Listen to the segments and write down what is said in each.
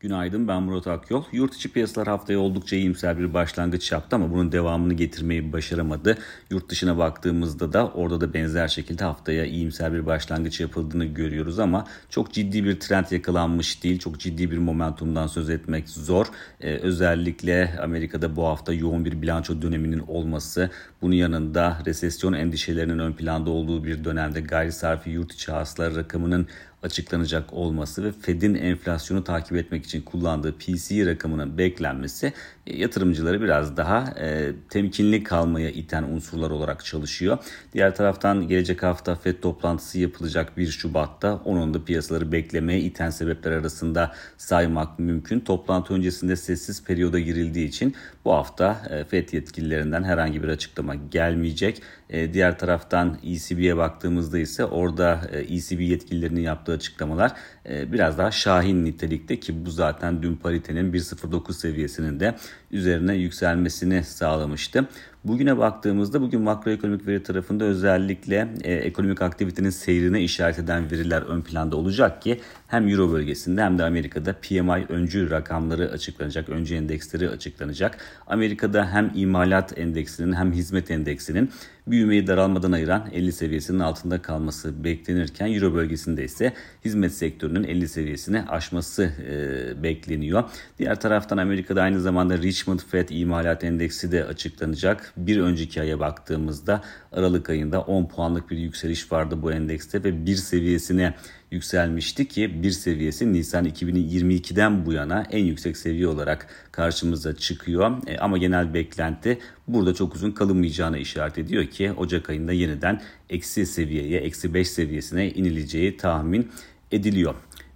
Günaydın ben Murat Akyol. Yurt içi piyasalar haftaya oldukça iyimser bir başlangıç yaptı ama bunun devamını getirmeyi başaramadı. Yurt dışına baktığımızda da orada da benzer şekilde haftaya iyimser bir başlangıç yapıldığını görüyoruz ama çok ciddi bir trend yakalanmış değil. Çok ciddi bir momentumdan söz etmek zor. Ee, özellikle Amerika'da bu hafta yoğun bir bilanço döneminin olması, bunun yanında resesyon endişelerinin ön planda olduğu bir dönemde gayri sarfi yurt içi hasılar rakamının açıklanacak olması ve Fed'in enflasyonu takip etmek için kullandığı PCE rakamının beklenmesi e, yatırımcıları biraz daha e, temkinli kalmaya iten unsurlar olarak çalışıyor. Diğer taraftan gelecek hafta Fed toplantısı yapılacak 1 Şubat'ta onun da piyasaları beklemeye iten sebepler arasında saymak mümkün. Toplantı öncesinde sessiz periyoda girildiği için bu hafta e, Fed yetkililerinden herhangi bir açıklama gelmeyecek. E, diğer taraftan ECB'ye baktığımızda ise orada e, ECB yetkililerinin yaptığı açıklamalar e, biraz daha şahin nitelikte ki bu zaten dün paritenin 1.09 seviyesinin de üzerine yükselmesini sağlamıştı. Bugüne baktığımızda bugün makroekonomik veri tarafında özellikle e, ekonomik aktivitenin seyrine işaret eden veriler ön planda olacak ki hem Euro bölgesinde hem de Amerika'da PMI öncü rakamları açıklanacak, öncü endeksleri açıklanacak. Amerika'da hem imalat endeksinin hem hizmet endeksinin büyümeyi daralmadan ayıran 50 seviyesinin altında kalması beklenirken Euro bölgesinde ise hizmet sektörünün 50 seviyesini aşması e, bekleniyor. Diğer taraftan Amerika'da aynı zamanda Richmond Fed imalat endeksi de açıklanacak. Bir önceki aya baktığımızda Aralık ayında 10 puanlık bir yükseliş vardı bu endekste ve bir seviyesine yükselmişti ki bir seviyesi Nisan 2022'den bu yana en yüksek seviye olarak karşımıza çıkıyor. E, ama genel beklenti burada çok uzun kalınmayacağına işaret ediyor ki Ocak ayında yeniden eksi seviyeye, eksi 5 seviyesine inileceği tahmin ediliyor.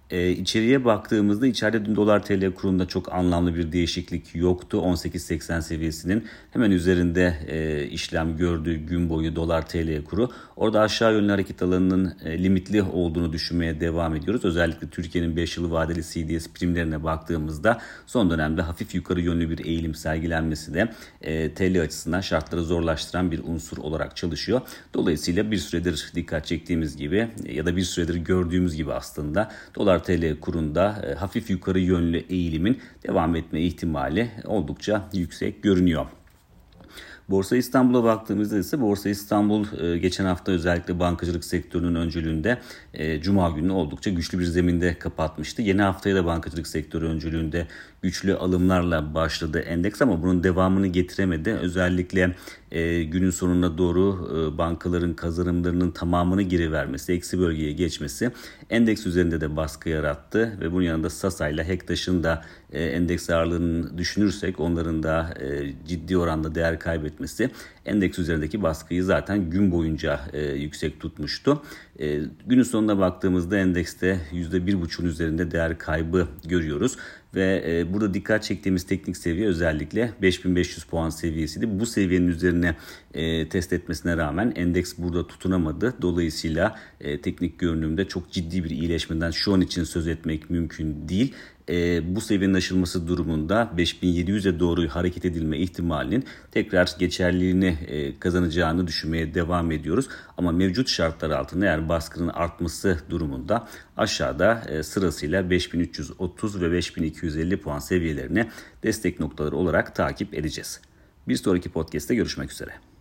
E, içeriye baktığımızda içeride dün dolar TL kurunda çok anlamlı bir değişiklik yoktu. 18.80 seviyesinin hemen üzerinde e, işlem gördüğü gün boyu dolar TL kuru. Orada aşağı yönlü hareket alanının e, limitli olduğunu düşünmeye devam ediyoruz. Özellikle Türkiye'nin 5 yılı vadeli CDS primlerine baktığımızda son dönemde hafif yukarı yönlü bir eğilim sergilenmesi de e, TL açısından şartları zorlaştıran bir unsur olarak çalışıyor. Dolayısıyla bir süredir dikkat çektiğimiz gibi ya da bir süredir gördüğümüz gibi aslında dolar TL kurunda e, hafif yukarı yönlü eğilimin devam etme ihtimali oldukça yüksek görünüyor. Borsa İstanbul'a baktığımızda ise Borsa İstanbul e, geçen hafta özellikle bankacılık sektörünün öncülüğünde e, Cuma günü oldukça güçlü bir zeminde kapatmıştı. Yeni haftaya da bankacılık sektörü öncülüğünde güçlü alımlarla başladı endeks ama bunun devamını getiremedi. Özellikle e, günün sonuna doğru bankaların kazanımlarının tamamını geri vermesi, eksi bölgeye geçmesi endeks üzerinde de baskı yarattı ve bunun yanında Sasa ile Hektaş'ın da endeks ağırlığını düşünürsek onların da ciddi oranda değer kaybetmesi endeks üzerindeki baskıyı zaten gün boyunca e, yüksek tutmuştu. E, günün sonuna baktığımızda endekste %1,5'un üzerinde değer kaybı görüyoruz. Ve e, burada dikkat çektiğimiz teknik seviye özellikle 5500 puan seviyesiydi. Bu seviyenin üzerine e, test etmesine rağmen endeks burada tutunamadı. Dolayısıyla e, teknik görünümde çok ciddi bir iyileşmeden şu an için söz etmek mümkün değil e, bu seviyenin aşılması durumunda 5700'e doğru hareket edilme ihtimalinin tekrar geçerliliğini e, kazanacağını düşünmeye devam ediyoruz. Ama mevcut şartlar altında eğer baskının artması durumunda aşağıda e, sırasıyla 5330 ve 5250 puan seviyelerini destek noktaları olarak takip edeceğiz. Bir sonraki podcast'te görüşmek üzere.